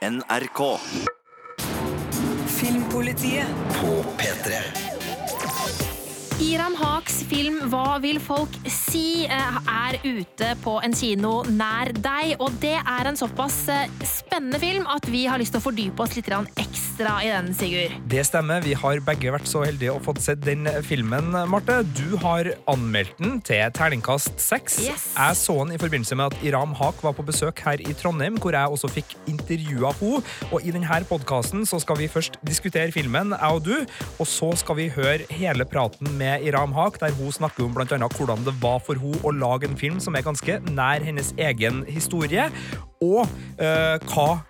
NRK. Filmpolitiet På P3. Iram Haks film 'Hva vil folk si?' eh, er ute på en kino nær deg. Og det er en såpass eh, spennende film at vi har lyst til å fordype oss litt grann ekstra i den, Sigurd. Det stemmer. Vi har begge vært så heldige å fått sett den filmen, Marte. Du har anmeldt den til terningkast seks. Yes. Jeg så den i forbindelse med at Iram Haak var på besøk her i Trondheim, hvor jeg også fikk intervjua henne. Og i denne podkasten skal vi først diskutere filmen, jeg og du, og så skal vi høre hele praten med Iram Haak der hun snakker om annet hvordan det var for henne å lage en film som er ganske nær hennes egen historie, og eh, hva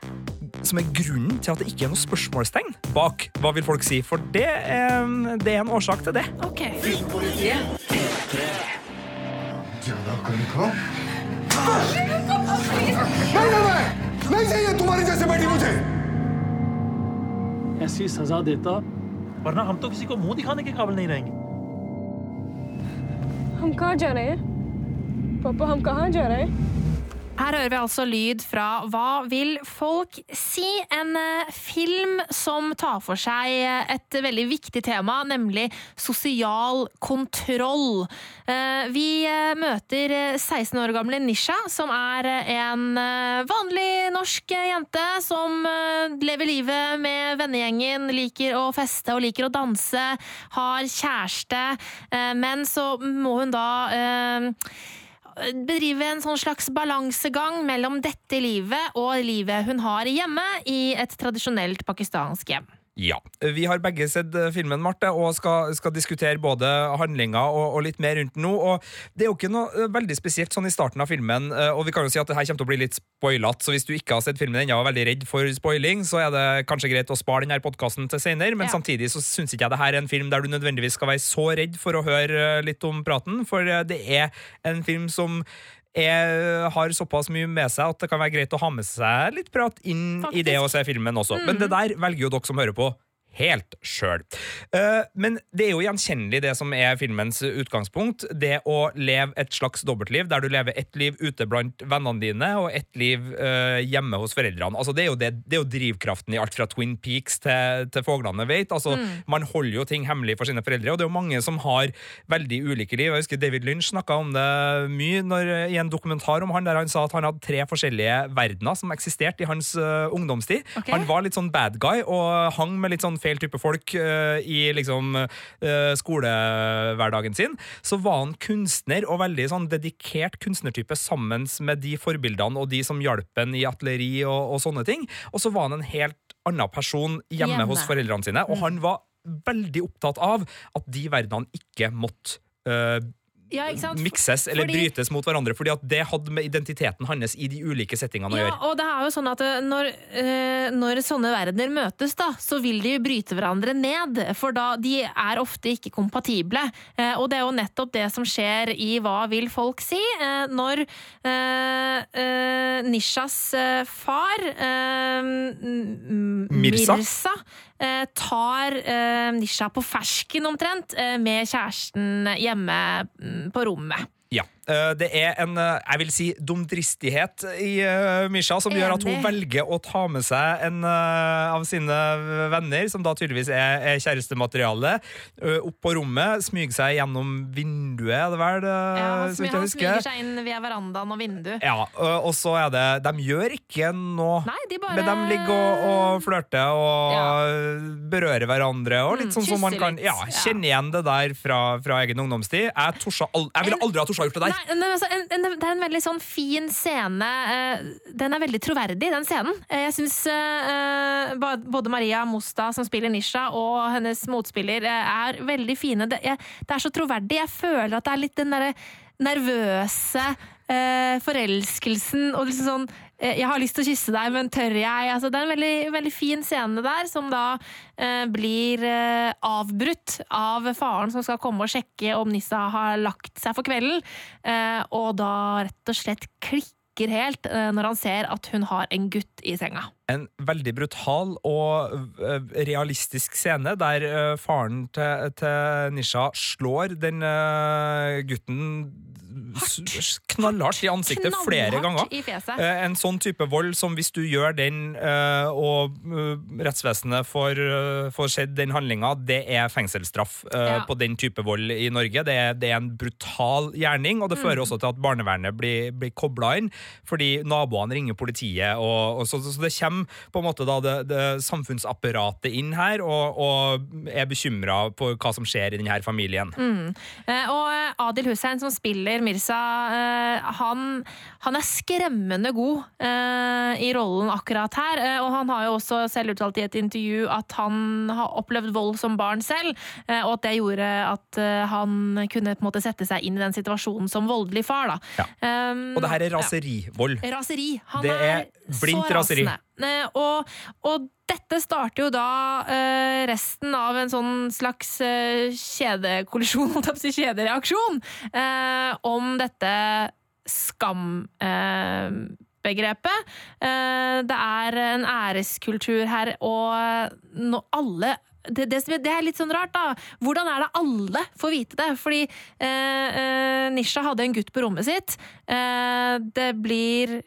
som er grunnen til at det ikke er noe spørsmålstegn bak hva vil folk si. For det er, det er en årsak til det. Ok. ज्यादा कहीं का नहीं नहीं नहीं नहीं चाहिए तुम्हारी जैसे बेटी मुझे ऐसी सजा देता वरना हम तो किसी को मुंह दिखाने के काबिल नहीं रहेंगे हम कहाँ जा रहे हैं पापा हम कहाँ जा रहे हैं her hører vi altså lyd fra Hva vil folk si? En eh, film som tar for seg eh, et veldig viktig tema, nemlig sosial kontroll. Eh, Vi møter eh, 16 år gamle Nisha, som er en vanlig norsk jente som lever livet med vennegjengen, liker å feste og liker å danse, har kjæreste, men så må hun da bedrive en sånn slags balansegang mellom dette livet og livet hun har hjemme i et tradisjonelt pakistansk hjem. Ja. Vi har begge sett eh, filmen, Marte, og skal, skal diskutere både handlinga og, og litt mer rundt den nå. Og det er jo ikke noe eh, veldig spesielt sånn i starten av filmen, eh, og vi kan jo si at det her kommer til å bli litt spoilete, så hvis du ikke har sett filmen ennå og er veldig redd for spoiling, så er det kanskje greit å spare denne podkasten til senere, men Ja. samtidig så syns ikke jeg det her er en film der du nødvendigvis skal være så redd for å høre litt om praten, for det er en film som er, har såpass mye med seg at det kan være greit å ha med seg litt prat inn i det å se filmen også. Men det der velger jo dere som hører på. Helt sjøl. men det er jo gjenkjennelig, det som er filmens utgangspunkt. Det å leve et slags dobbeltliv, der du lever ett liv ute blant vennene dine og ett liv eh, hjemme hos foreldrene. Altså, det, er jo det, det er jo drivkraften i alt fra Twin Peaks til, til Fuglene vet. Altså, Man holder jo ting hemmelig for sine foreldre, og det er jo mange som har veldig ulike liv. Jeg husker David Lynch snakka om det mye når, i en dokumentar om han, der han sa at han hadde tre forskjellige verdener som eksisterte i hans eh, ungdomstid. Okay. Han var litt sånn bad guy og hang med litt sånn feil type folk eh, i liksom eh, skolehverdagen sin. Så var han kunstner og veldig sånn dedikert kunstnertype sammen med de forbildene og de som hjalp ham i atelieri og, og sånne ting. Og så var han en helt annen person hjemme, Hjemme. hos foreldrene sine, og han var veldig opptatt av at de verdenene ikke måtte eh, Ja, mikses eller Fordi- brytes mot hverandre, fordi at det hadde med identiteten hans i de ulike settingene å Ja, gjøre. og det er jo sånn at eh, når, eh, når sånne verdener møtes, da, så vil de bryte hverandre ned. For da de er ofte ikke kompatible. Eh, og det er jo nettopp det som skjer i Hva vil folk si? Når Nishas far, eh, M- Mirza. Mirza tar eh, Nisha på fersken omtrent, eh, med kjæresten hjemme mm, på rommet. Ja. Eh, Det er en, eh, jeg vil si, dumdristighet i eh, Misha som gjør at hun velger å ta med seg en av sine venner, som da tydeligvis er, er kjærestemateriale, opp på rommet, smyger seg gjennom vinduet, er det vel? Ja, han, smy, han smyger seg inn via verandaen og vinduet. Ja, og så er det De gjør ikke noe, Nei, de bare men de ligger og, og flørter og Ja. berører hverandre. Og litt Mm, sånn som man kan ja, ja. kjenne igjen det der fra, fra egen ungdomstid. Jeg, torsa jeg ville aldri ha torsa gjort det der. Nei, altså, det er en veldig sånn fin scene. eh, Den er veldig troverdig, den scenen. Eh, Jeg syns eh, både Maria Mosta, som spiller Nisha, og hennes motspiller er veldig fine. Det, er så troverdig. Jeg føler at det er litt den derre nervøse forelskelsen og liksom sånn Jeg har lyst til å kysse deg, men tør jeg? Altså, det er en veldig, veldig fin scene der, som da eh, blir eh, avbrutt av faren som skal komme og sjekke om Nissa har lagt seg for kvelden, eh, og da rett og slett klikker helt eh, når han ser at hun har en gutt i senga. En veldig brutal og øh, realistisk scene der faren til, til Nisha slår den gutten knallhardt i ansiktet flere ganger. i fjeset. Eh, En sånn type vold som hvis du gjør den, eh, og eh, rettsvesenet får, får sett den handlinga, det er fengselsstraff Ja. på den type vold i Norge. Det er, det er en brutal gjerning, og det Mm. fører også til at barnevernet blir, blir kobla inn, fordi naboene ringer politiet, og, og så, så det kommer på en måte da det, det samfunnsapparatet inn her, og, og er bekymra på hva som skjer i denne familien. Mm. Og Adil Hussein, som spiller Mirza, eh, han, han er skremmende god eh, i rollen akkurat her. eh, Og han har jo også selv uttalt i et intervju at han har opplevd vold som barn selv, og at det gjorde at han kunne på en måte sette seg inn i den situasjonen som voldelig far. Da. Ja. Og det her er ja. raserivold. Raseri. Han Det er blindt så raseri. rasende. Eh, Og, og dette starter jo da eh, resten av en sånn slags eh, kjedekollisjon, kjedereaksjon, eh, om dette skambegrepet. Eh, det er en æreskultur her, og nå alle det, det, det er litt sånn rart, da. Hvordan er det alle får vite det? Fordi eh, eh, Nisha hadde en gutt på rommet sitt. Eh, det blir eh,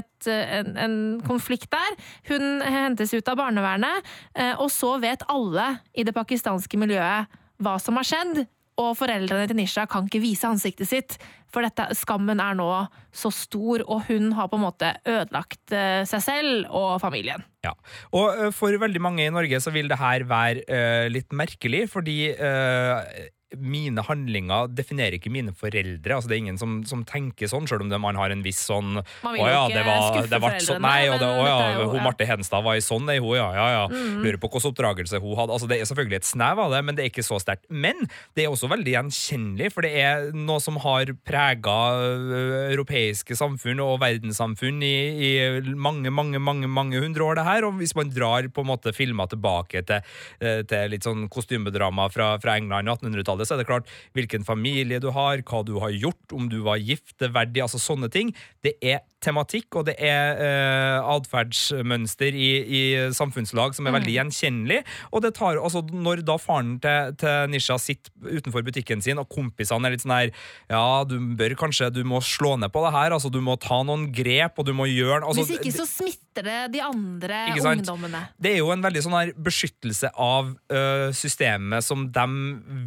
et, en, en konflikt der. Hun hentes ut av barnevernet, eh, og så vet alle i det pakistanske miljøet hva som har skjedd. Og foreldrene til Nisha kan ikke vise ansiktet sitt, for dette, skammen er nå så stor, og hun har på en måte ødelagt eh, seg selv og familien. Ja. Og eh, for veldig mange i Norge så vil det her være uh, litt merkelig, fordi eh, mine handlinger definerer ikke mine foreldre. Altså Det er ingen som, som tenker sånn, selv om det, man har en viss sånn Man vil ja, det var, skuffe det ble sånn, Nei, og det, å ja, jo- hun ja. Marte Hedenstad var i sånn, nei, hun, ja, ja, ja. Mm. Lurer på hvilken oppdragelse hun hadde. Altså Det er selvfølgelig et snev av det, men det er ikke så sterkt. Men det er også veldig gjenkjennelig, for det er noe som har prega europeiske samfunn og verdenssamfunn i, i mange, mange, mange mange hundre år, det her. Og hvis man drar på en måte filmer tilbake til, eh, til litt sånn kostymedrama fra, fra England og 1800-tallet, så er det klart hvilken familie du har, hva du har gjort, om du var gifteverdig, altså sånne ting. Det er tematikk, og det er eh, atferdsmønster i, i samfunnslag som er veldig gjenkjennelig. Og det tar, altså Når da faren til, til Nisha sitter utenfor butikken sin, og kompisene er litt sånn her Ja, du bør kanskje Du må slå ned på det her, altså du må ta noen grep, og du må gjøre altså, Hvis ikke så smitter det de andre ungdommene. det er jo en veldig sånn her beskyttelse av ø, systemet som de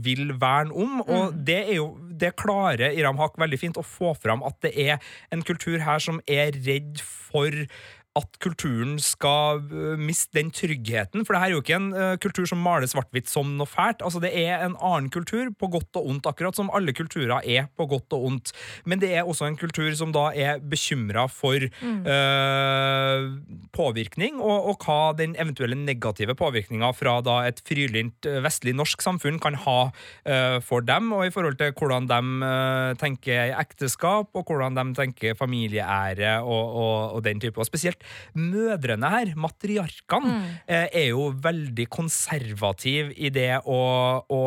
vil verne om, og Mm. det er jo det klarer Iram Haq veldig fint å få fram at det er en kultur her som er redd for at kulturen skal miste den tryggheten. For det her er jo ikke en uh, kultur som maler svart-hvitt som noe fælt. Altså Det er en annen kultur, på godt og ondt, akkurat som alle kulturer er på godt og ondt. Men det er også en kultur som da er bekymra for ø, påvirkning, og, og hva den eventuelle negative påvirkninga fra da et frilynt vestlig norsk samfunn kan ha uh, for dem, og i forhold til hvordan de tenker ekteskap, og hvordan de tenker familieære og, og, og den type. Og spesielt mødrene her, matriarkene, mm. er jo veldig konservative i det å, å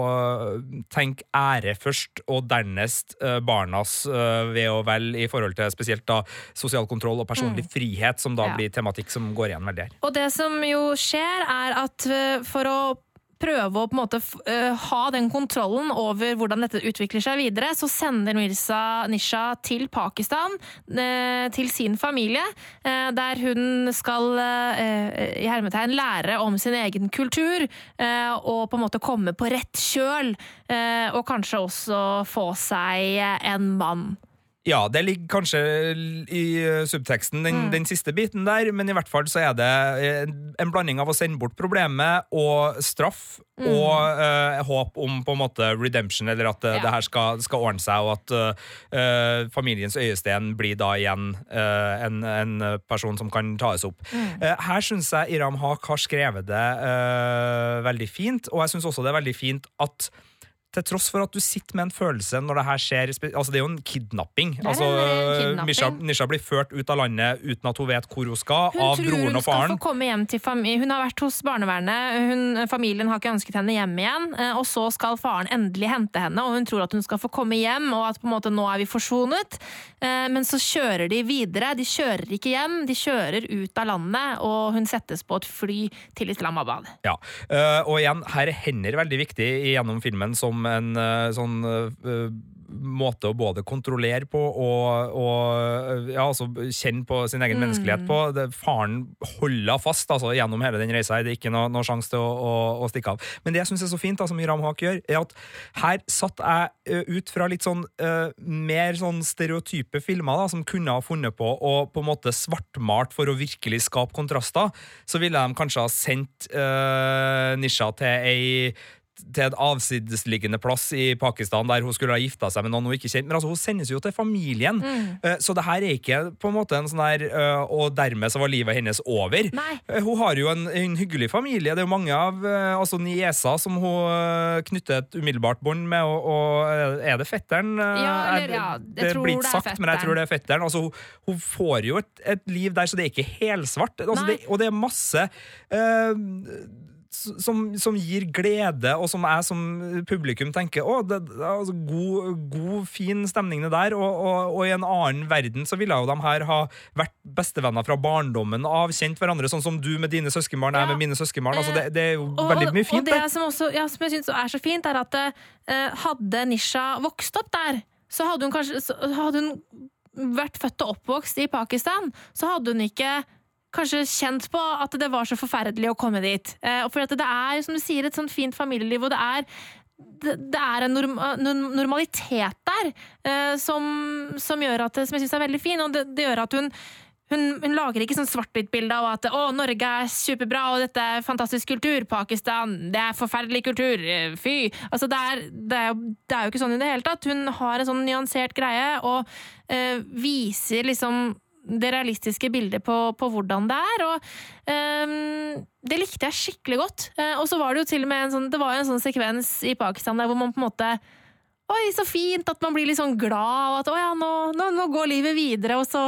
tenke ære først, og dernest eh, barnas eh, ve og vel i forhold til spesielt da sosial kontroll og personlig frihet, som da Ja. blir tematikk som går igjen veldig her. Og det som jo skjer, er at eh, for å prøve å på en måte eh, ha den kontrollen over hvordan dette utvikler seg videre, så sender Mirza Nisha til Pakistan, uh, til sin familie, uh, der hun skal i hermetegn lære om sin egen kultur, og på en måte komme på rett kjøl, og kanskje også få seg en mann. Ja, det ligger kanskje i eh, subteksten, den, den siste biten der, men i hvert fall så er det eh, en blanding av å sende bort problemet og straff, og uh, håp om på en måte redemption, eller at uh, Ja. det her skal, skal ordne seg, og at eh, familiens øyesten blir da igjen en, en person som kan tas opp. Eh, her syns jeg Iram Haq har skrevet det veldig fint, og jeg syns også det er veldig fint at til tross for at du sitter med en følelse når det her skjer Altså, det er jo en kidnapping. Altså, eh, kidnapping. Nisha, Nisha blir ført ut av landet uten at hun vet hvor hun skal, Hun av broren hun og skal faren. få komme hjem til familien. Hun har vært hos barnevernet, hun, familien har ikke ønsket henne hjem igjen. eh, Og så skal faren endelig hente henne, og hun tror at hun skal få komme hjem, og at på en måte nå er vi forsonet. Eh, Men så kjører de videre. De kjører ikke hjem, de kjører ut av landet, og hun settes på et fly til Islamabad. Ja, eh, og igjen, her er hender veldig viktig gjennom filmen som en eh, sånn eh, måte å både kontrollere på og, og ja, altså, kjenne på sin egen menneskelighet på. Det, faren holder fast altså, gjennom hele den reisa. Det er ikke noe, noe sjanse til å, å, å stikke av. Men det jeg syns er så fint, da, som Iram Haq gjør, er at her satt jeg uh, ut fra litt sånn uh, mer sånn stereotype filmer da, som kunne ha funnet på å på en måte svartmalt for å virkelig skape kontraster, så ville de kanskje ha sendt uh, Nisha til ei til en avsidesliggende plass i Pakistan der hun skulle ha gifta seg med noen hun ikke kjente. Men altså, hun sendes jo til familien, Eh, så det her er ikke på en måte en sånn her eh, Og dermed så var livet hennes over. Nei. Eh, Hun har jo en, en hyggelig familie. Det er jo mange av altså nieser som hun knytter et umiddelbart bånd med, og, og er det fetteren? Ja, eller er- ja, det blir ikke er fetteren. men jeg tror det er fetteren. Altså, hun, hun får jo et, et liv der, så det er ikke helsvart. Altså, det, og det er masse som, som gir glede, og som jeg som publikum tenker å, det, det er altså god, god, fin stemning det der. Og, og, og i en annen verden så ville jo de her ha vært bestevenner fra barndommen, avkjent hverandre, sånn som du med dine søskenbarn, jeg Ja. med mine søskenbarn. Altså, det, det er jo Og- veldig mye og fint det der. som, også, ja, som jeg synes er så fint, er at uh, hadde Nisha vokst opp der, så hadde hun kanskje så hadde hun vært født og oppvokst i Pakistan, så hadde hun ikke kanskje kjent på at det var så forferdelig å komme dit. Eh, og for det er, som du sier, et sånt fint familieliv, og det er det, det er en norm, normalitet der eh, som, som at Som jeg syns er veldig fin, og det, det gjør at hun hun, hun lager ikke sånn svart-hvitt-bilde av at å, Norge er superbra, og dette er fantastisk kultur. Pakistan, det er forferdelig kultur. eh, Fy. Altså, det, er, det, er, jo- det er jo ikke sånn i det hele tatt. Hun har en sånn nyansert greie og øh, viser liksom det realistiske bildet på, på hvordan det er. Og um, det likte jeg skikkelig godt. Uh, og så var det jo til og med en sånn, det var en sånn sekvens i Pakistan der hvor man på en måte Oi, så fint at man blir litt sånn glad, og at å ja, nå, nå, nå går livet videre, og så,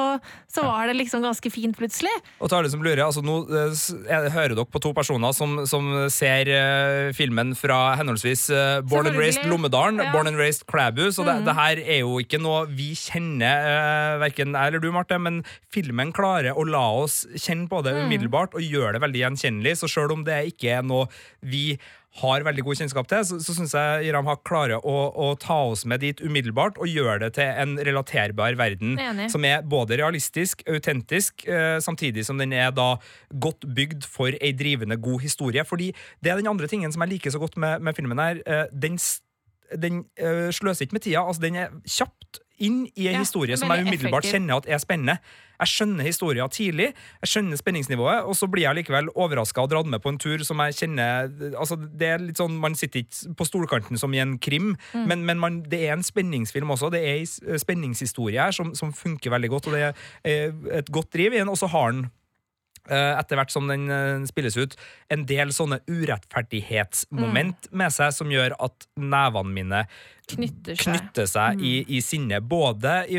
så var det liksom ganske fint plutselig. Og til alle som lurer, altså nå jeg, er, hører dere på to personer som, som ser uh, filmen fra henholdsvis uh, Born and Raised Lommedalen, Ja. Born and Raised Klæbu, så det, mm. det her er jo ikke noe vi kjenner, uh, verken jeg eller du, Marte, men filmen klarer å la oss kjenne på det umiddelbart, og gjøre det veldig gjenkjennelig, så selv om det ikke er noe vi har veldig god kjennskap til, så, så syns jeg Iram har klarer å, å ta oss med dit umiddelbart og gjøre det til en relaterbar verden Enig. som er både realistisk, autentisk, eh, samtidig som den er da godt bygd for ei drivende god historie. Fordi det er den andre tingen som jeg liker så godt med, med filmen her. Eh, den den eh, sløser ikke med tida. altså Den er kjapt inn i en Ja, historie som jeg umiddelbart effektiv. kjenner at er spennende. Jeg skjønner historien tidlig, jeg skjønner spenningsnivået, og så blir jeg likevel overraska og dratt med på en tur som jeg kjenner altså Det er litt sånn, Man sitter ikke på stolkanten som i en krim, Mm. men, men man, det er en spenningsfilm også. Det er en spenningshistorie her som, som funker veldig godt, og det er eh, et godt driv i den. Og så har den eh, etter hvert som den eh, spilles ut, en del sånne urettferdighetsmoment Mm. med seg som gjør at nevene mine Knytter seg. knytter seg Mm. i, i sinne. Både i,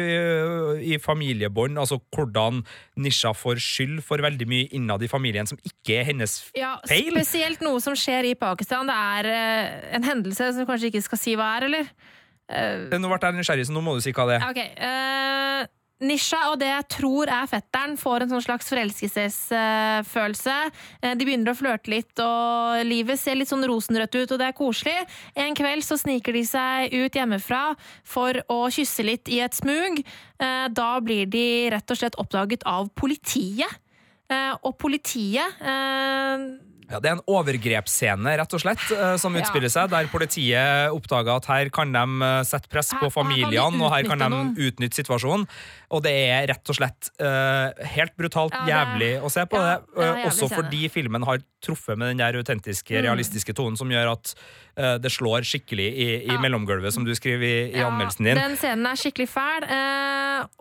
i familiebånd, altså hvordan Nisha får skyld for veldig mye innad i familien som ikke er hennes Ja, feil. spesielt noe som skjer i Pakistan. Det er eh, en hendelse som kanskje ikke skal si hva er, eller? Eh, Nå ble jeg nysgjerrig, så nå må du si hva det er. Ok, eh, Nisha og det jeg tror er fetteren, får en sånn slags forelskelsesfølelse. Eh, de begynner å flørte litt, og livet ser litt sånn rosenrødt ut, og det er koselig. En kveld så sniker de seg ut hjemmefra for å kysse litt i et smug. Eh, da blir de rett og slett oppdaget av politiet. Eh, og politiet Ja, det er en overgrepsscene, rett og slett, eh, som utspiller seg, der politiet oppdager at her kan de eh, sette press på familiene, og her kan de utnytte situasjonen. Og det er rett og slett uh, helt brutalt jævlig å se på det. også fordi filmen har truffet med den der autentiske, Mm. realistiske tonen som gjør at uh, det slår skikkelig i, i mellomgulvet, som du skriver i, i anmeldelsen din. Den scenen er skikkelig fæl.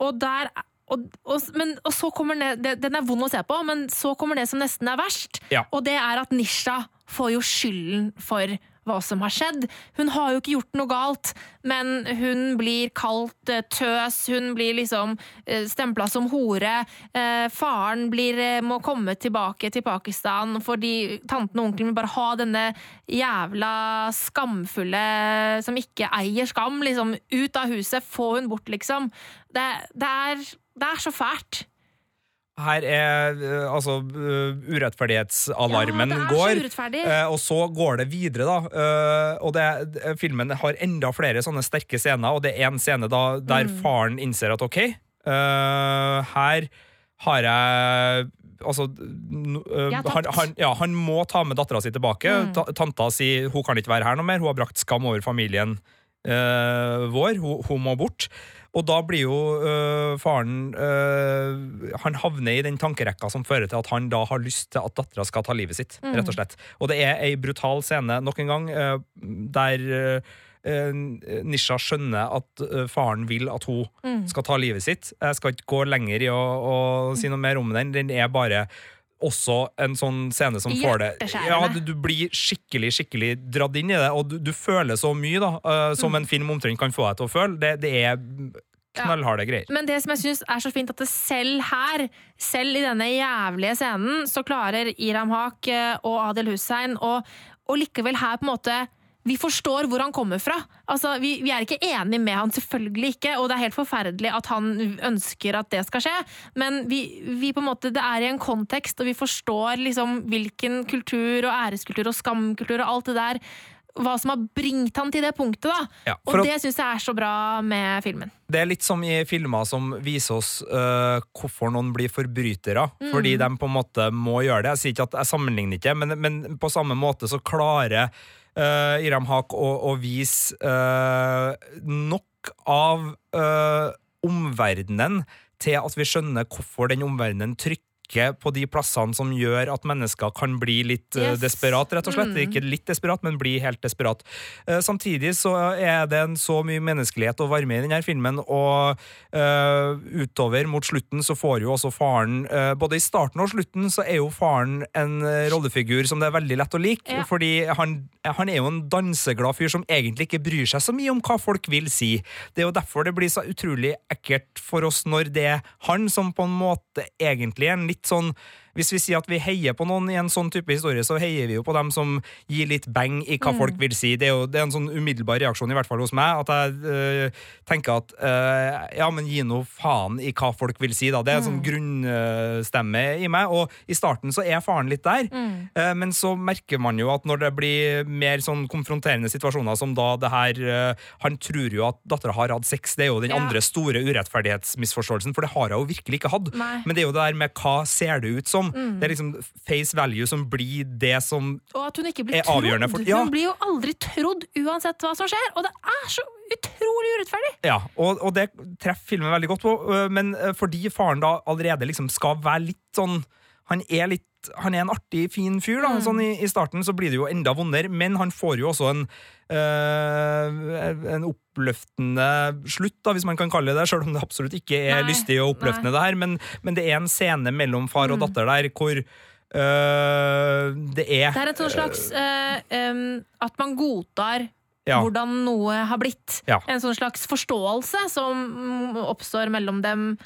Og der og, og, men, og så kommer det, Den er vond å se på, men så kommer det som nesten er verst. Ja. Og det er at Nisha får jo skylden for hva som har skjedd. Hun har jo ikke gjort noe galt, men hun blir kalt eh, tøs, hun blir liksom uh, stempla som hore. Eh, faren blir, eh, må komme tilbake til Pakistan fordi tanten og onkelen vil bare ha denne jævla skamfulle som ikke eier skam, liksom ut av huset. Få hun bort, liksom. Det, det, er, det er så fælt. her er eh, altså eh, urettferdighetsalarmen Ja, går. Eh, og så går det videre, da. Og det, filmen har enda flere sånne sterke scener, og det er en scene da der Mm. faren innser at OK, her har jeg Altså, er han, han, ja, han må ta med dattera si tilbake. Mm. Ta, tanta sier hun kan ikke være her noe mer, hun har brakt skam over familien uh, vår, hun, hun må bort. Og da blir jo øh, faren øh, Han havner i den tankerekka som fører til at han da har lyst til at dattera skal ta livet sitt. rett Og slett. Og det er ei brutal scene nok en gang øh, der øh, øh, Nisha skjønner at øh, faren vil at hun skal ta livet sitt. Jeg skal ikke gå lenger i å, å si noe mer om den. Den er bare også en sånn scene som får det Ja, du, du blir skikkelig skikkelig dratt inn i det, og du, du føler så mye da uh, som en film omtrent kan få deg til å føle. Det, det er knallharde greier. Men det som jeg synes er så fint, at det selv her, selv i denne jævlige scenen, så klarer Iram Haq eh, og Adil Hussein å likevel her på en måte vi forstår hvor han kommer fra. Altså, vi, vi er ikke enige med han, selvfølgelig ikke, og det er helt forferdelig at han ønsker at det skal skje, men vi, vi på en måte, det er i en kontekst, og vi forstår liksom hvilken kultur og æreskultur og skamkultur og alt det der, hva som har bringt han til det punktet. da. Ja, og det syns jeg er så bra med filmen. Det er litt som i filmer som viser oss uh, hvorfor noen blir forbrytere. Mm. Fordi de på en måte må gjøre det. Jeg sier ikke at jeg sammenligner ikke, men, men på samme måte så klarer øh, Iram Haq å, og vise uh, nok av uh, omverdenen til at vi skjønner hvorfor den omverdenen trykker på de plassene som gjør at mennesker kan bli litt øh, Yes. desperat, rett og slett. Mm. Ikke litt desperat, men bli helt desperat. Eh, Samtidig så er det en så mye menneskelighet og varme i denne filmen, og uh, utover mot slutten så får jo også faren uh, Både i starten og slutten så er jo faren en eh, rollefigur som det er veldig lett å like, Ja. fordi han, han er jo en danseglad fyr som egentlig ikke bryr seg så mye om hva folk vil si. Det er jo derfor det blir så utrolig ekkelt for oss når det er han som på en måte egentlig er en litt sånn hvis vi sier at vi heier på noen i en sånn type historie, så heier vi jo på dem som gir litt bang i hva folk vil si. Det er jo det er en sånn umiddelbar reaksjon, i hvert fall hos meg, at jeg øh, tenker at øh, ja, men gi nå faen i hva folk vil si, da. Det er en sånn grunnstemme i meg. Og i starten så er faren litt der, eh, men så merker man jo at når det blir mer sånn konfronterende situasjoner som da det her øh, Han tror jo at dattera har hatt sex, det er jo den Ja. andre store urettferdighetsmisforståelsen, for det har hun jo virkelig ikke hatt. Nei. Men det er jo det der med hva ser det ut som. Det er liksom face value som blir det som Og at hun ikke blir er avgjørende for- ja. Hun blir jo aldri trodd uansett hva som skjer, og det er så utrolig urettferdig! Ja, og, og det treffer filmen veldig godt på, øh, men øh, fordi faren da allerede liksom skal være litt sånn Han er litt han er en artig, fin fyr. da, sånn i, I starten så blir det jo enda vondere, men han får jo også en øh, en oppløftende slutt, da, hvis man kan kalle det det, selv om det absolutt ikke er Nei, lystig og oppløftende, det her. Men, men det er en scene mellom far og datter der hvor øh, det er Det er et slags øh, em, At man godtar Ja. hvordan noe har blitt. Ja. En sånn slags forståelse som mm, oppstår mellom dem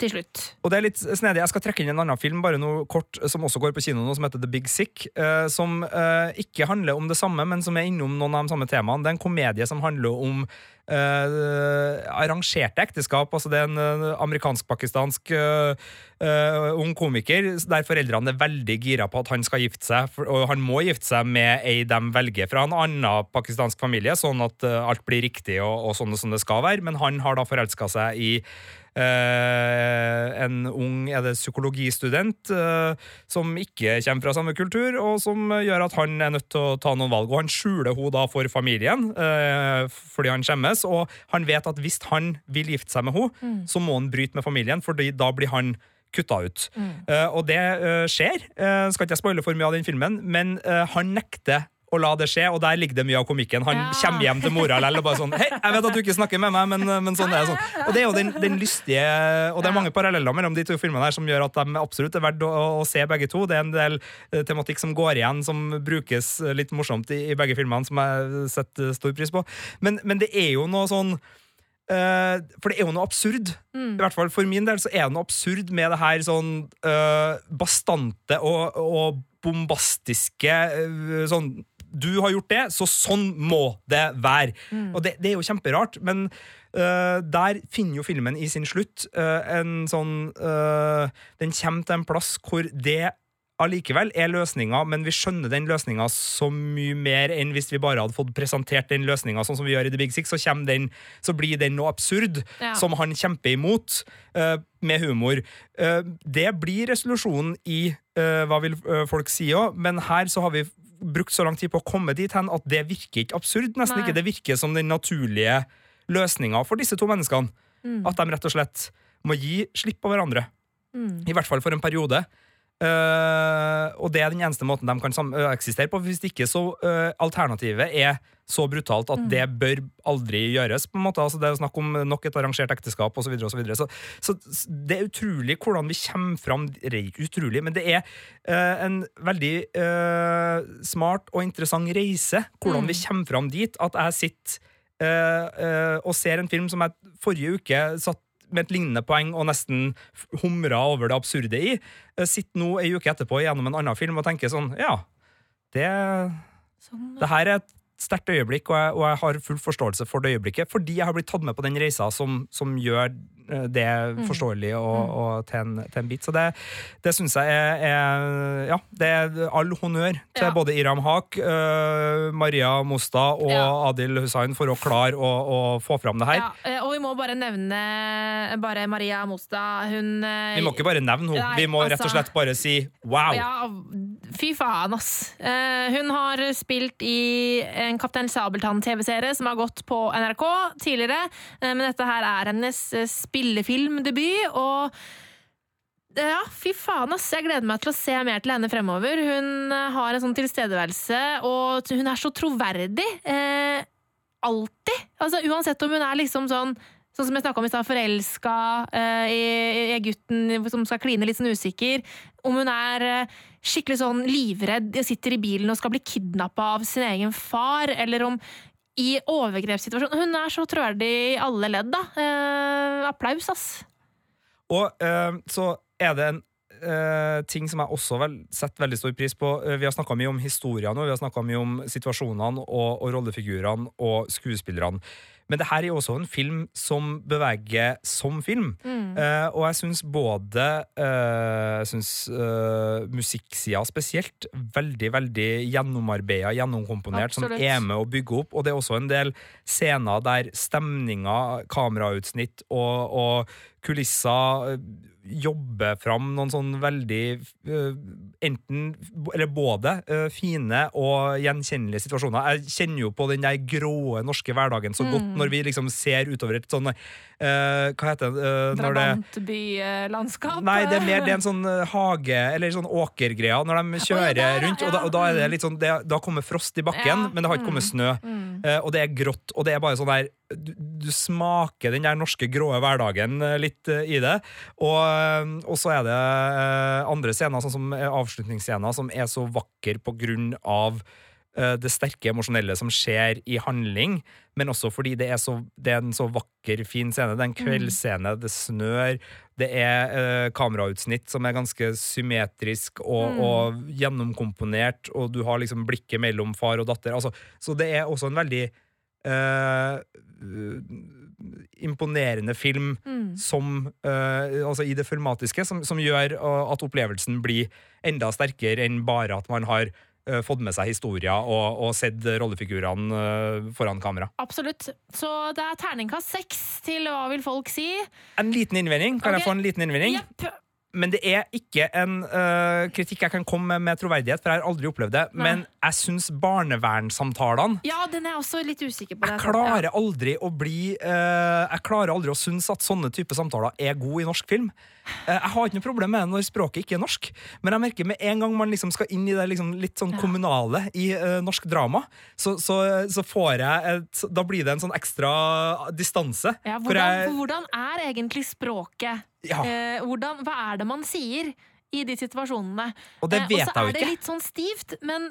til slutt. Og det er litt snedig. Jeg skal trekke inn en annen film bare noe kort, som også går på kino nå, som heter The Big Sick. eh, som eh, ikke handler om det samme, men som er innom noen av de samme temaene. Det er en komedie som handler om eh, arrangerte ekteskap. altså Det er en eh, amerikansk-pakistansk eh, eh, ung komiker der foreldrene er veldig gira på at han skal gifte seg, for, og han må gifte seg med ei de velger fra en annen pakistansk familie, sånn at eh, alt blir riktig og, og sånn som det skal være. Men han har da forelska seg i Eh, en ung er det psykologistudent eh, som ikke kommer fra samme kultur, og som gjør at han er nødt til å ta noen valg. Og han skjuler hun da for familien eh, fordi han skjemmes, og han vet at hvis han vil gifte seg med henne, så må han bryte med familien, for da blir han kutta ut. Eh, og det uh, skjer. Uh, skal ikke jeg spoile for mye av den filmen, men eh, han nekter å la det skje, og der ligger det mye av komikken. Han Ja. kommer hjem til mora likevel og bare sånn Hei, jeg vet at du ikke snakker med meg, men, men sånn er det. sånn. Og det er jo den, den lystige Og det er mange paralleller mellom de to filmene her som gjør at de absolutt er verdt å, å se begge to. Det er en del eh, tematikk som går igjen, som brukes litt morsomt i, i begge filmene, som jeg setter stor pris på. Men, men det er jo noe sånn Uh, for det er jo noe absurd. I hvert fall For min del så er det noe absurd med det her sånn uh, bastante og, og bombastiske uh, sånn du har gjort det, så sånn må det være. Og det, det er jo kjemperart, men uh, der finner jo filmen i sin slutt uh, en sånn uh, Den kommer til en plass hvor det allikevel er løsninga, men vi skjønner den løsninga så mye mer enn hvis vi bare hadde fått presentert den løsninga sånn som vi gjør i The Big Six, så, den, så blir den noe absurd Ja. som han kjemper imot, uh, med humor. Det blir resolusjonen i Hva vil folk si òg, men her så har vi brukt så lang tid på å komme dit hen at det virker ikke absurd. Nesten Nei. ikke. Det virker som den naturlige løsninga for disse to menneskene. Mm. At de rett og slett må gi slipp på hverandre. Mm. I hvert fall for en periode. Eh, og det er den eneste måten de kan øh, eksistere på. Hvis ikke så uh, Alternativet er så brutalt at det bør aldri gjøres. på en måte, altså Det er snakk om nok et arrangert ekteskap osv. Så, videre, og så, så, så det er utrolig hvordan vi kommer fram utrolig, men det er uh, en veldig smart og interessant reise. Hvordan vi kommer fram dit. At jeg sitter og ser en film som jeg forrige uke satt med et lignende poeng og nesten humra over det absurde i. Sitter nå ei uke etterpå gjennom en annen film og tenker sånn Ja, det, Sånn. det her er et sterkt øyeblikk, og jeg, og jeg har full forståelse for det øyeblikket, fordi jeg har blitt tatt med på den reisa som, som gjør eh, det forståelig og, og til, en, til en bit. Så det, det syns jeg er, er Ja, det er all honnør til Ja. både Iram Haq, uh, Maria Mosta og Ja. Adil Hussain for å klare å, å få fram det her. Ja, eh, og vi må bare nevne bare Maria Mosta. Hun eh, Vi må ikke bare nevne henne, vi må rett og altså- slett bare si wow. Ja, fy faen, ass. Uh, hun har spilt i en Kaptein Sabeltann-TV-serie som har gått på NRK tidligere, uh, men dette her er hennes eh, spillefilmdebut, og ja, fy faen, ass. Jeg gleder meg til å se mer til henne fremover. Hun eh, har en sånn tilstedeværelse, og hun er så troverdig. Eh, alltid. Altså, uansett om hun er liksom sånn Sånn som jeg snakka om i stad, forelska eh, i, i gutten som skal kline litt sånn usikker. Om hun er eh, skikkelig sånn livredd, sitter i bilen og skal bli kidnappa av sin egen far, eller om i overgrepssituasjonen Hun er så troverdig i alle ledd, da. Eh, applaus, ass. Og eh, så er det en eh, ting som jeg også vel, setter veldig stor pris på. Eh, vi har snakka mye om historier nå, vi har mye om situasjonene og, og rollefigurene og skuespillerne. Men det her er jo også en film som beveger som film. Eh, og jeg syns både uh, uh, musikksida spesielt veldig, veldig gjennomarbeida, gjennomkomponert, Absolutt. som er med å bygge opp. Og det er også en del scener der stemninga, kamerautsnitt og, og kulisser jobber fram noen sånn veldig eh, Enten, eller både, eh, fine og gjenkjennelige situasjoner. Jeg kjenner jo på den der grå norske hverdagen så godt når vi liksom ser utover et sånn uh, Hva heter det? Uh, Drabantbylandskap. Nei, det er mer det er en sånn hage Eller sånn åkergreia når de kjører der, ja, rundt. Og da, og da er det mm. litt sånn det, Da kommer frost i bakken, Ja, men det har ikke kommet snø. Eh, og det er grått, og det er bare sånn der du, du smaker den der norske grå hverdagen eh, litt eh, i det. Og, eh, og så er det andre scener, sånn som avslutningsscener, som er så vakker på grunn av det sterke emosjonelle som skjer i handling, men også fordi det er, så, det er en så vakker, fin scene. Det er en kveldsscene, det snør, det er eh, kamerautsnitt som er ganske symmetrisk og, og gjennomkomponert, og du har liksom blikket mellom far og datter. Altså, så det er også en veldig eh, imponerende film som uh, Altså i det filmatiske, som, som gjør uh, at opplevelsen blir enda sterkere enn bare at man har uh, fått med seg historier og, og sett rollefigurene foran kamera. Absolutt. Så det er terningkast seks til Hva vil folk si? En liten innvending. Kan okay. jeg få en liten innvending? Jepp. Men det er ikke en uh, kritikk jeg kan komme med med troverdighet, for jeg har aldri opplevd det. Nei. Men jeg syns barnevernssamtalene Ja, den er også litt usikker på. det jeg sant, klarer aldri å bli uh, Jeg klarer aldri å synes at sånne type samtaler er gode i norsk film. Eh, jeg har ikke noe problem med det når språket ikke er norsk, men jeg merker med en gang man liksom skal inn i det liksom litt sånn kommunale i uh, norsk drama, så, så, så får jeg et, Da blir det en sånn ekstra distanse. Ja, hvor hvordan, jeg- hvordan er egentlig språket? Ja. Uh, hvordan, hva er det man sier i de situasjonene? Og det Eh, vet uh, så jeg jo er det litt sånn stivt, men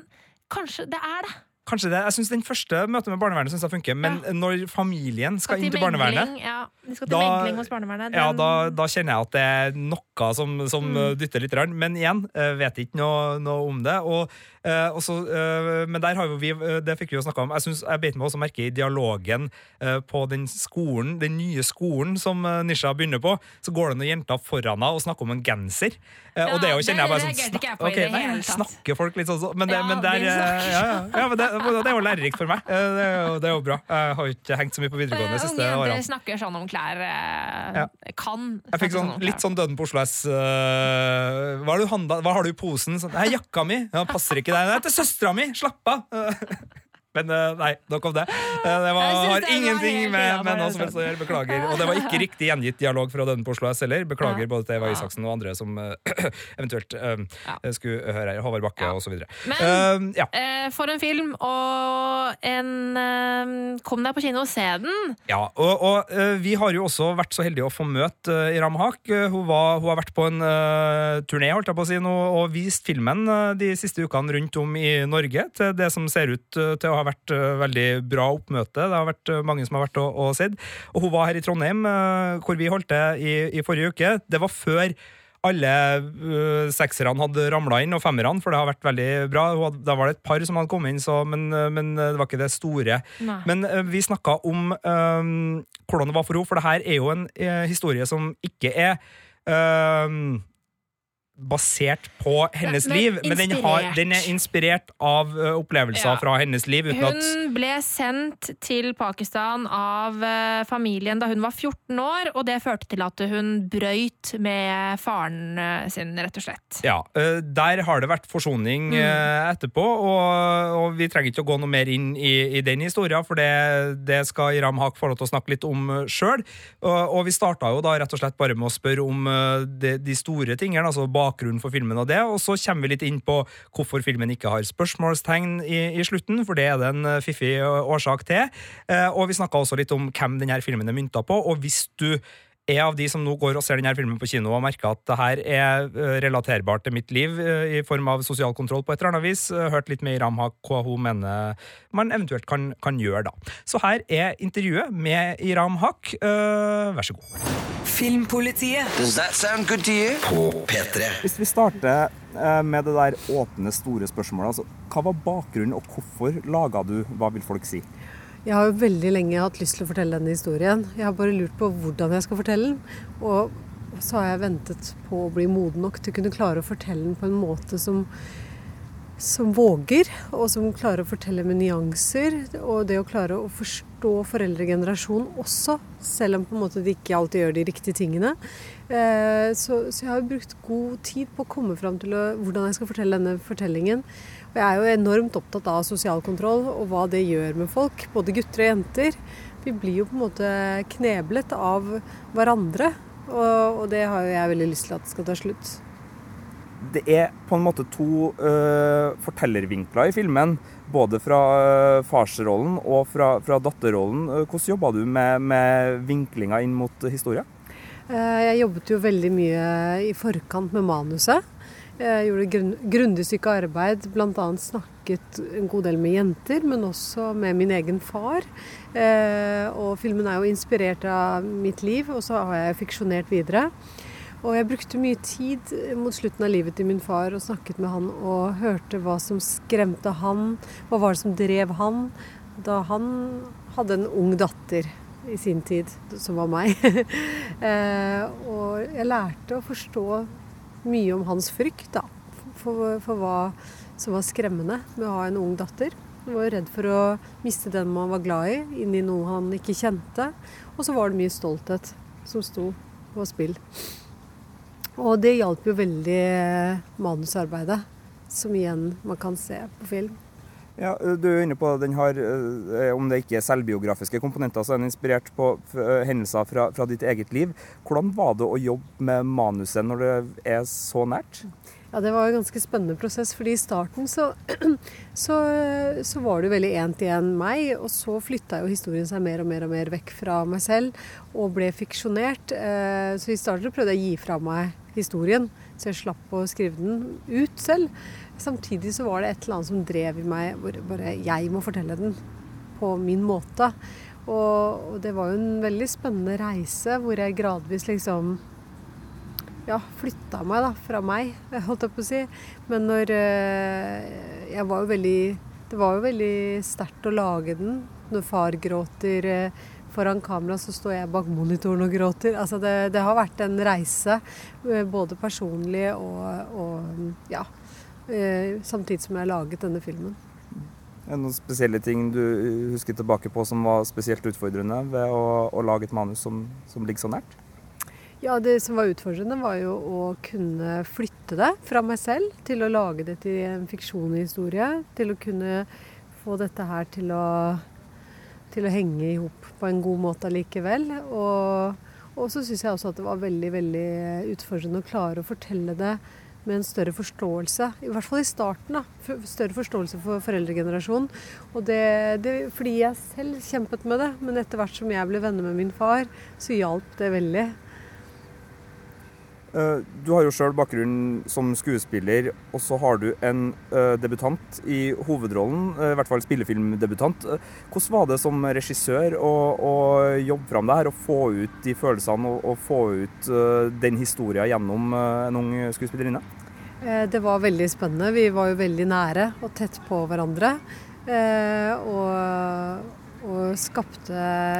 kanskje det er det. Kanskje det. Jeg synes Den første møtet med barnevernet synes jeg funker, men når familien skal inn til barnevernet Ja, de skal til Da- barnevernet. ja, da, da kjenner jeg at det er noe som, som Mm. dytter litt. Men igjen, eh, vet ikke noe, noe om det. Og, eh, og eh, men der har vi, det fikk vi jo snakka om. Jeg, synes, jeg beit meg også merke i dialogen på den skolen, den nye skolen som Nisha begynner på. Så går det noen jenter foran henne og snakker om en genser. Ja, og det er jo, kjenner jeg bare sånn snak, ikke jeg på i ok, det nei. Snakker folk litt sånn Men, det, Ja, men, der, ja, ja, ja, men det, det er jo lærerikt for meg. Eh, Det er jo, det er jo bra. Jeg har jo ikke hengt så mye på videregående de Eh, siste Unge årene. snakker sånn om klær. eh, Ja. Kan Jeg fikk sånn, sånn, litt sånn Døden på Oslo S. øh, hva, har du handla, hva har du i posen? Sånn, jakka mi. Ja, passer ikke deg. Det er til søstera mi! Slapp av! Men øh, nei, nok om det. Eh, Det var, har ingenting med, med noe som helst å gjøre. Beklager. Og det var ikke riktig gjengitt dialog fra denne på Oslo S heller. Beklager både til Eva Isaksen og andre som øh, eventuelt skulle høre her. Håvard Bakke Ja. og så videre. Men uh, ja. eh, for en film, og en eh, Kom deg på kino og se den. Ja, og, og eh, vi har jo også vært så heldige å få møte Iram Haq. Eh, hun, var, hun har vært på en uh, turné holdt jeg på å si, nå, og vist filmen eh, de siste ukene rundt om i Norge til det som ser ut eh, til å ha vært eh, veldig bra oppmøte. Det har vært eh, mange som har vært og, og sett. Og hun var her i Trondheim, eh, hvor vi holdt det i, i forrige uke. Det var før alle uh, sekserne hadde ramla inn, og femmerne, for det har vært veldig bra. Hadde- Da var det et par som hadde kommet inn, så, men, men det var ikke det store. Nei. Men uh, vi snakka om øh, hvordan det var for henne, for det her er jo en uh, historie som ikke er øh, basert på hennes Men liv, men den, har, den er inspirert av uh, opplevelser Ja. fra hennes liv. Hun ble sendt til Pakistan av uh, familien da hun var 14 år, og det førte til at hun brøyt med faren sin, rett og slett. Ja, Der har det vært forsoning Mm. etterpå, og, og vi trenger ikke å gå noe mer inn i, i den historien, for det, det skal Iram Haq få lov til å snakke litt om sjøl. Og, og vi starta jo da rett og slett bare med å spørre om de, de store tingene, altså bakgrunnen for filmen og det, og så kommer vi litt inn på hvorfor filmen ikke har spørsmålstegn i, i slutten, for det er det en eh, fiffig årsak til. Eh, Og vi snakka også litt om hvem denne filmen er mynta på, og hvis du er av de som nå går og ser denne filmen på kino og merker at det her er relaterbart til mitt liv i form av sosial kontroll på et eller annet vis, hørt litt med Iram Haq hva hun mener man eventuelt kan, kan gjøre da. Så her er intervjuet med Iram Haq. Uh, vær så god. Filmpolitiet Does that sound good to you? På P3. Hvis vi starter med det der åpne, store spørsmålet. Altså, hva var bakgrunnen, og hvorfor laga du Hva vil folk si? Jeg har jo veldig lenge hatt lyst til å fortelle denne historien. Jeg har bare lurt på hvordan jeg skal fortelle den. Og så har jeg ventet på å bli moden nok til å kunne klare å fortelle den på en måte som, som våger, og som klarer å fortelle med nyanser. Og det å klare å forstå foreldregenerasjonen også, selv om på en måte de ikke alltid gjør de riktige tingene. Eh, Så, så jeg har brukt god tid på å komme fram til å, hvordan jeg skal fortelle denne fortellingen. Og jeg er jo enormt opptatt av sosial kontroll og hva det gjør med folk, både gutter og jenter. Vi blir jo på en måte kneblet av hverandre, og, og det har jo jeg veldig lyst til at skal ta slutt. Det er på en måte to uh, fortellervinkler i filmen. Både fra uh, farsrollen og fra, fra datterrollen. Eh, Hvordan jobba du med, med vinklinga inn mot historia? Eh, Jeg jobbet jo veldig mye i forkant med manuset. Jeg gjorde grundig stykke arbeid, bl.a. snakket en god del med jenter, men også med min egen far. Eh, Og filmen er jo inspirert av mitt liv, og så har jeg fiksjonert videre. Og jeg brukte mye tid mot slutten av livet til min far og snakket med han og hørte hva som skremte han, hva var det som drev han da han hadde en ung datter i sin tid, som var meg. eh, og jeg lærte å forstå mye om hans frykt, da. For, for hva som var skremmende med å ha en ung datter. Han var redd for å miste den man var glad i, inn i noe han ikke kjente. Og så var det mye stolthet som sto på spill. Og det hjalp jo veldig manusarbeidet, som igjen man kan se på film. Ja, du er inne på den har, Om det ikke er selvbiografiske komponenter, så er den inspirert på hendelser fra, fra ditt eget liv. Hvordan var det å jobbe med manuset når det er så nært? Ja, det var en ganske spennende prosess, fordi i starten så, så, så var det veldig én til én meg, og så flytta jo historien seg mer og mer og mer vekk fra meg selv og ble fiksjonert. Så i starten prøvde jeg å gi fra meg historien, så jeg slapp å skrive den ut selv. Samtidig så var det et eller annet som drev i meg hvor bare jeg må fortelle den på min måte. Og, og det var jo en veldig spennende reise hvor jeg gradvis liksom ja, flytta meg da, fra meg, holdt jeg på å si. Men når eh, Jeg var jo veldig Det var jo veldig sterkt å lage den. Når far gråter eh, foran kamera, så står jeg bak monitoren og gråter. Altså det, det har vært en reise, eh, både personlig og, og ja. eh, Samtidig som jeg har laget denne filmen. Er det noen spesielle ting du husker tilbake på som var spesielt utfordrende ved å, å lage et manus som, som ligger så nært? Ja, Det som var utfordrende, var jo å kunne flytte det fra meg selv til å lage det til en fiksjonshistorie. Til å kunne få dette her til å, til å henge i hop på en god måte allikevel. Og, og så syns jeg også at det var veldig, veldig utfordrende å klare å fortelle det med en større forståelse. I hvert fall i starten. da, Større forståelse for foreldregenerasjonen. Og det, det, fordi jeg selv kjempet med det. Men etter hvert som jeg ble venner med min far, så hjalp det veldig. Eh, du har jo sjøl bakgrunn som skuespiller, og så har du en uh, debutant i hovedrollen, uh, i hvert fall spillefilmdebutant. Hvordan var det som regissør å, å jobbe fram det her, og få ut de følelsene og, og få ut den historien gjennom en ung skuespillerinne? Det var veldig spennende. Vi var jo veldig nære og tett på hverandre. Og, og skapte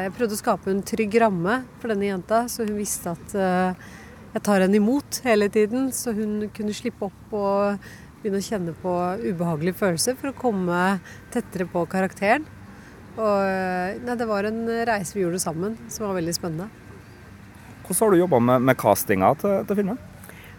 Jeg prøvde å skape en trygg ramme for denne jenta, så hun visste at jeg tar henne imot hele tiden, så hun kunne slippe opp og begynne å kjenne på ubehagelige følelser for å komme tettere på karakteren. Og nei, det var en reise vi gjorde sammen som var veldig spennende. Hvordan har du jobba med, med, castinga til, til filmen?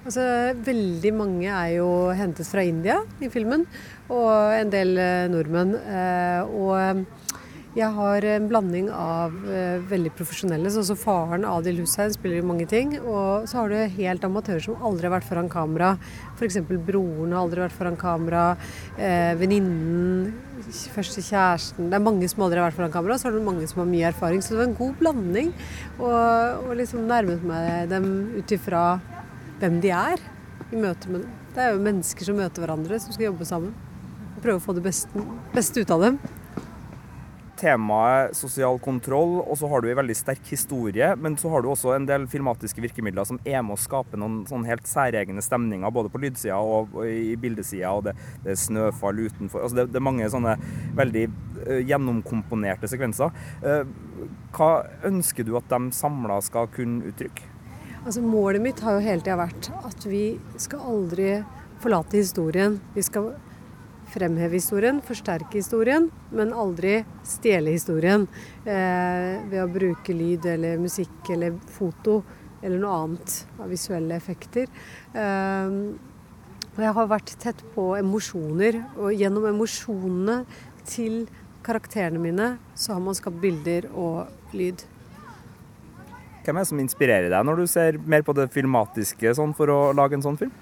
Altså, veldig mange er jo hentet fra India i filmen, og en del eh, nordmenn. Eh, og jeg har en blanding av uh, veldig profesjonelle, sånn som faren Adil Hussein spiller i mange ting. Og så har du helt amatører som aldri har vært foran kamera. F.eks. broren har aldri vært foran kamera. Uh, Venninnen, første kjæresten Det er mange som aldri har vært foran kamera. Så har du mange som har mye erfaring. Så det var en god blanding. Og, og liksom nærmet meg dem ut ifra hvem de er i møte med dem. Det er jo mennesker som møter hverandre, som skal jobbe sammen. Prøve å få det beste, beste ut av dem temaet sosial kontroll, og så har du en veldig sterk historie. Men så har du også en del filmatiske virkemidler som er med å skape noen sånn helt særegne stemninger, både på lydsida og, i bildesida. Og det, det, er snøfall utenfor. Altså det, det, er mange sånne veldig uh, gjennomkomponerte sekvenser. Uh, hva ønsker du at de samla skal kunne uttrykke? Altså Målet mitt har jo hele tida vært at vi skal aldri forlate historien. Vi skal fremheve historien, forsterke historien, men aldri stjele historien eh, ved å bruke lyd eller musikk eller foto eller noe annet av visuelle effekter. Eh, jeg har vært tett på emosjoner, og gjennom emosjonene til karakterene mine så har man skapt bilder og lyd. Hvem er det som inspirerer deg når du ser mer på det filmatiske sånn, for å lage en sånn film?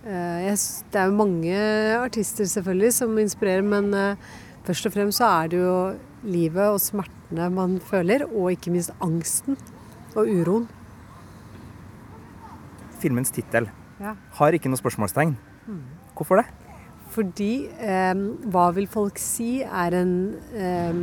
Eh, det er jo mange artister selvfølgelig som inspirerer, men eh, først og fremst så er det jo livet og smertene man føler, og ikke minst angsten og uroen. Filmens tittel ja. har ikke noe spørsmålstegn. Mm. Hvorfor det? Fordi eh, Hva vil folk si? er en eh,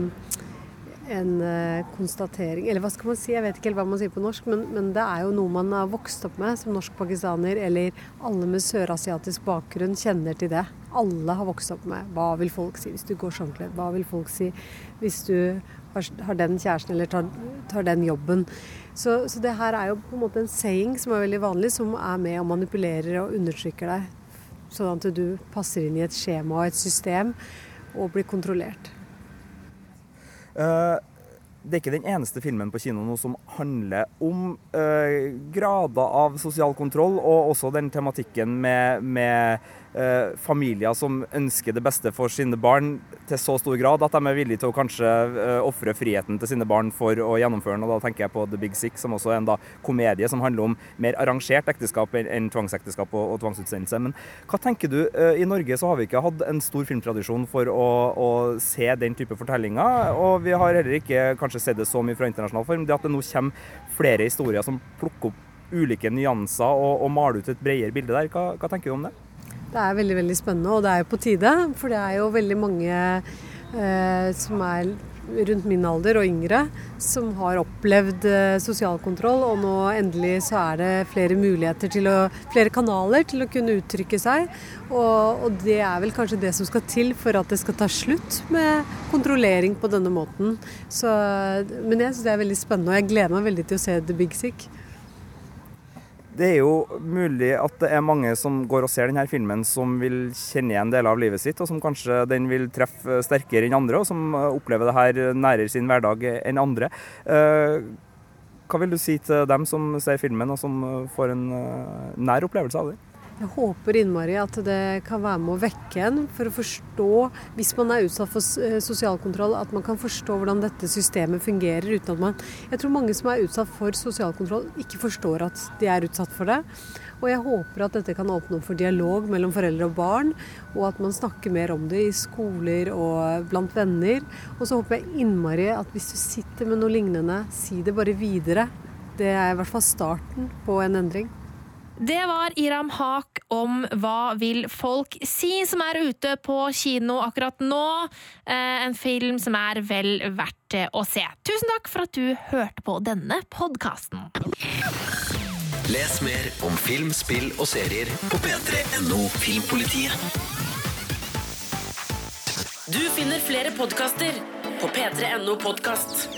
en uh, konstatering Eller hva skal man si? Jeg vet ikke helt hva man sier på norsk, men, men det er jo noe man har vokst opp med som norsk-pakistaner, eller alle med sørasiatisk bakgrunn kjenner til det. Alle har vokst opp med hva vil folk si hvis du går sånn kledd? Hva vil folk si hvis du har den kjæresten eller tar, tar den jobben? Så, så, det her er jo på en måte en saying som er veldig vanlig, som er med og manipulerer og undertrykker deg. Sånn at du passer inn i et skjema og et system og blir kontrollert. Uh, det er ikke den eneste filmen på kino nå som handler om eh, grader av sosial kontroll, og også den tematikken med, med eh, familier som ønsker det beste for sine barn til så stor grad at de er villige til å kanskje eh, ofre friheten til sine barn for å gjennomføre den. Og da tenker jeg på The Big Sick, som også er en da, komedie som handler om mer arrangert ekteskap enn tvangsekteskap og, og tvangsutsendelse. Men hva tenker du? Eh, I Norge så har vi ikke hatt en stor filmtradisjon for å, å se den type fortellinger, og vi har heller ikke kanskje sett det så mye fra internasjonal form. Det at det nå kommer flere historier som plukker opp ulike nyanser og, og maler ut et bredere bilde der. Hva, hva tenker du om det? Det er veldig veldig spennende, og det er jo på tide. For det er jo veldig mange eh, som er rundt min alder og yngre, som har opplevd eh, sosial kontroll. Og nå endelig så er det flere muligheter til å Flere kanaler til å kunne uttrykke seg. Og, og det er vel kanskje det som skal til for at det skal ta slutt med kontrollering på denne måten. Så, men jeg syns det er veldig spennende, og jeg gleder meg veldig til å se The Big Sick. Det er jo mulig at det er mange som går og ser denne filmen som vil kjenne igjen deler av livet sitt, og som kanskje den vil treffe sterkere enn andre, og som opplever det her nærere sin hverdag enn andre. Eh, Hva vil du si til dem som ser filmen, og som får en eh, nær opplevelse av det? Jeg håper innmari at det kan være med å vekke en for å forstå, hvis man er utsatt for eh, sosial kontroll, at man kan forstå hvordan dette systemet fungerer uten at man Jeg tror mange som er utsatt for sosial kontroll, ikke forstår at de er utsatt for det. Og jeg håper at dette kan åpne opp for dialog mellom foreldre og barn, og at man snakker mer om det i skoler og blant venner. Og så håper jeg innmari at hvis du sitter med noe lignende, si det bare videre. Det er i hvert fall starten på en endring. Det var Iram Haq om Hva vil folk si, som er ute på kino akkurat nå. Eh, en film som er vel verdt å se. Tusen takk for at du hørte på denne podkasten. Les mer om film, spill og serier på p3.no Filmpolitiet. Du finner flere podkaster på p3.no podkast.